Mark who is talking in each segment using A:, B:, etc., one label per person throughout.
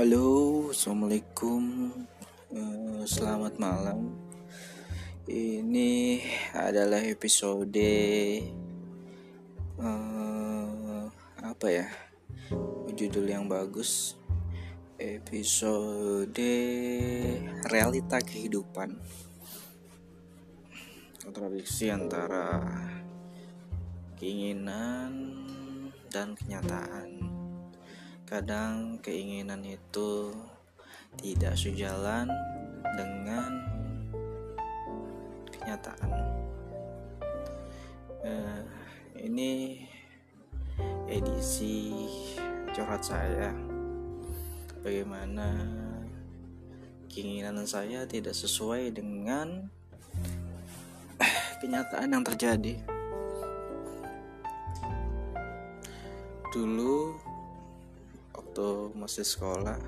A: Halo, assalamualaikum, Eh, selamat malam. Ini adalah episode eh, apa ya? Judul yang bagus. Episode realita kehidupan. Kontradiksi antara keinginan dan kenyataan. Kadang keinginan itu tidak sejalan dengan kenyataan. Eh, ini edisi curhat saya. Bagaimana keinginan saya tidak sesuai dengan kenyataan yang terjadi. Dulu waktu masih sekolah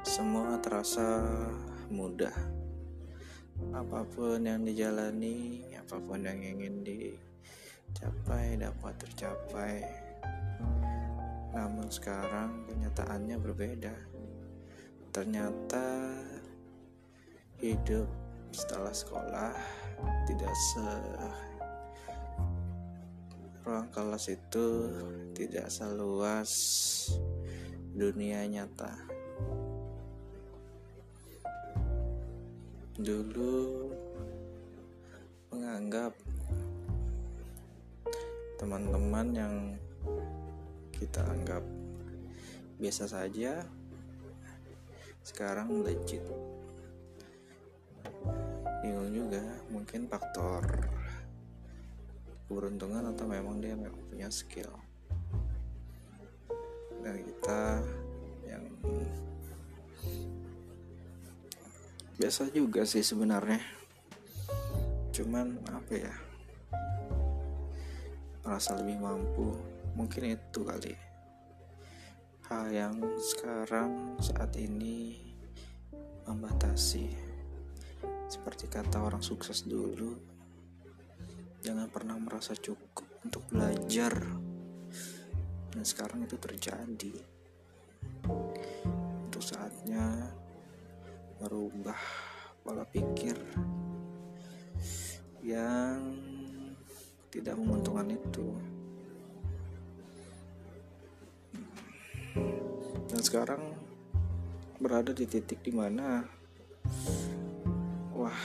A: semua terasa mudah. Apa pun yang dijalani apa pun yang ingin dicapai dapat tercapai. Namun sekarang kenyataannya berbeda. Ternyata hidup setelah sekolah tidak se ruang kelas itu tidak seluas dunia nyata. Dulu menganggap teman-teman yang kita anggap biasa saja sekarang legit. Bingung juga, mungkin faktor keberuntungan atau memang dia punya skill dan kita yang biasa juga sih sebenarnya. Cuman apa ya? Merasa lebih mampu. Mungkin itu kali. Hal yang sekarang saat ini membatasi. Seperti kata orang sukses dulu jangan pernah merasa cukup untuk belajar dan sekarang itu terjadi. Untuk saatnya merubah pola pikir yang tidak menguntungkan itu. Dan sekarang berada di titik di mana wah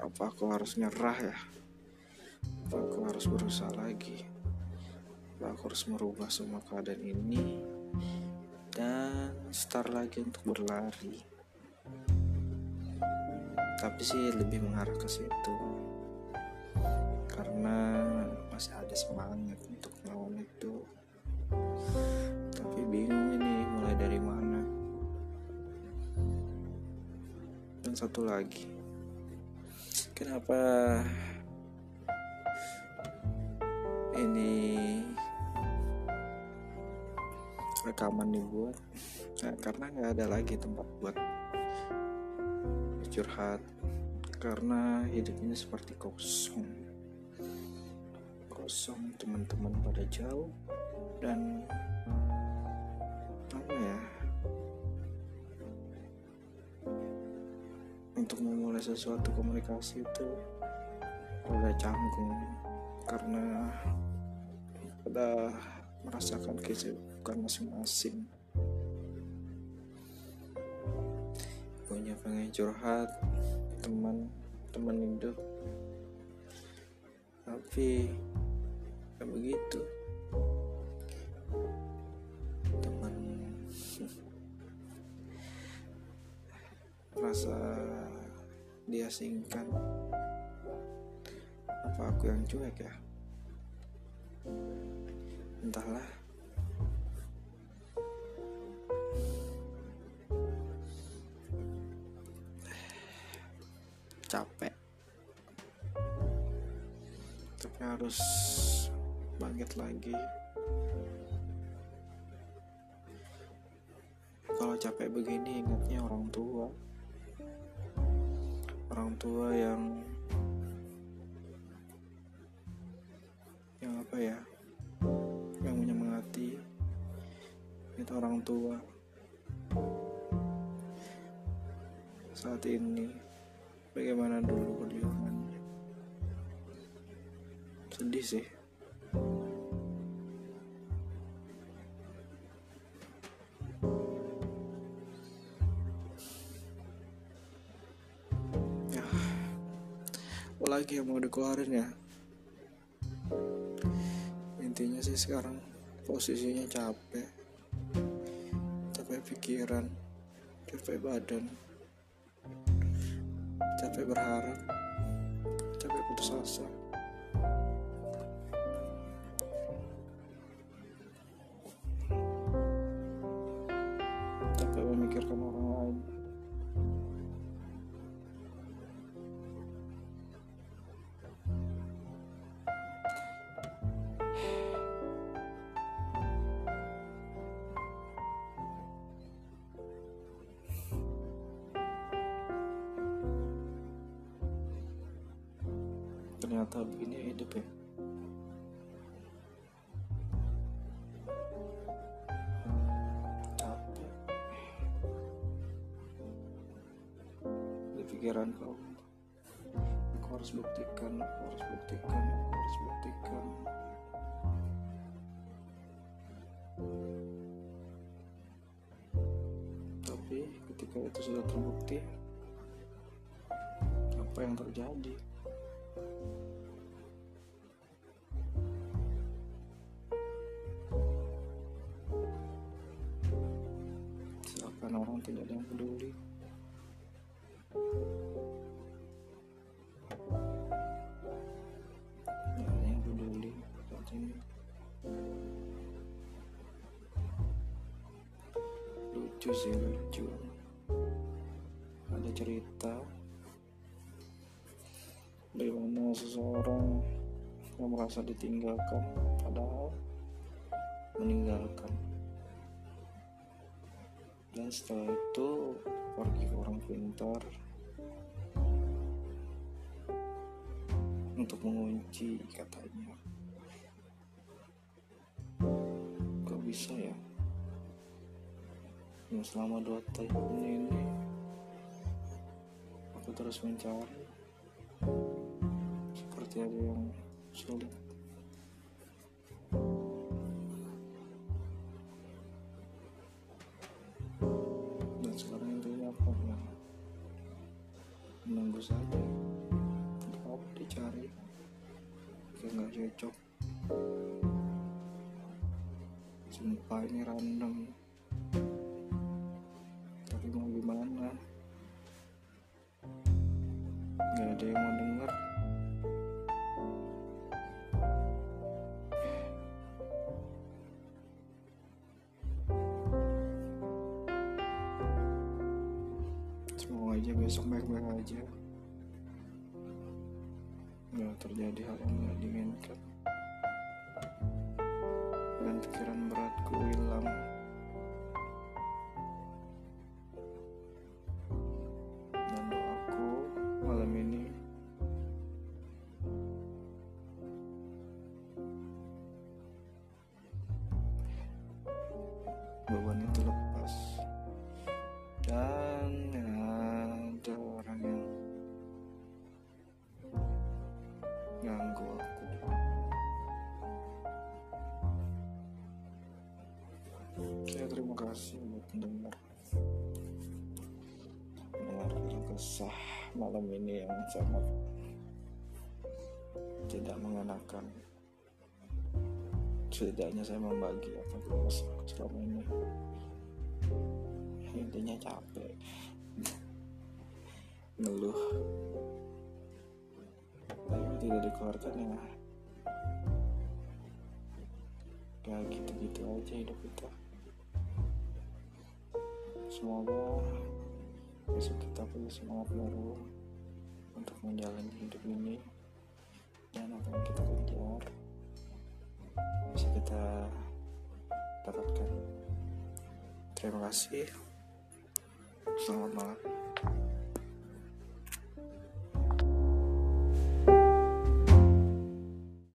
A: apa aku harus nyerah ya? Apa aku harus berusaha lagi apa aku harus merubah semua keadaan ini. Dan start lagi untuk berlari. Tapi sih lebih mengarah ke situ. Karena masih ada semangat untuk melawan itu. Tapi bingung ini mulai dari mana. Dan satu lagi. Kenapa ini rekaman dibuat nah, karena nggak ada lagi tempat buat curhat karena hidup ini seperti kosong. Kosong teman-teman pada jauh dan apa ya untuk memulai sesuatu komunikasi itu rada canggung karena udah merasakan kesibukan masing-masing. Punya pengen curhat teman teman hidup. Tapi kayak begitu. Teman. Merasa diasingkan apa aku yang cuek ya? Entahlah capek. Tapi harus bangkit lagi. Kalau capek begini ingatnya orang tua. Orang tua yang yang apa ya yang menyemangati itu orang tua. Saat ini bagaimana dulu perjuangannya sedih sih. Ya apalagi yang mau dikeluarin ya? Intinya sih sekarang posisinya capek. Capek pikiran capek badan capek berharap capek putus asa ternyata begini hidup ya. Capek. Di pikiran kau. Aku harus buktikan aku harus buktikan aku harus buktikan. Tapi ketika itu sudah terbukti apa yang terjadi peduli. Lucu sih lucu. Ada cerita. Bagaimana seseorang yang merasa ditinggalkan padahal meninggalkan dan setelah itu pergi ke orang pintar untuk mengunci katanya. Kok bisa ya? Yang selama dua tahun ini aku terus mencari. Seperti ada yang sulit dan sekarang intinya apa? Ya menunggu saja. Kalau dicari. Kayak nggak cocok. Sumpah ini random. Tapi mau gimana? Nggak ada yang mau denger besok baik-baik aja. Nggak terjadi hal yang nggak diinginkan. Dan pikiran beratku hilang. Dan doaku malam ini beban ya terima kasih buat mendengar keluh kesah malam ini yang sangat tidak mengenakan. Setidaknya saya membagi apa keluh kesah selama ini. Intinya capek. Ngeluh. Tapi tidak dikeluarkan ya. Ya gitu-gitu aja hidup kita semoga besok kita punya semangat baru untuk menjalani hidup ini dan apa yang kita kejar bisa kita dapatkan. Terima kasih. Selamat malam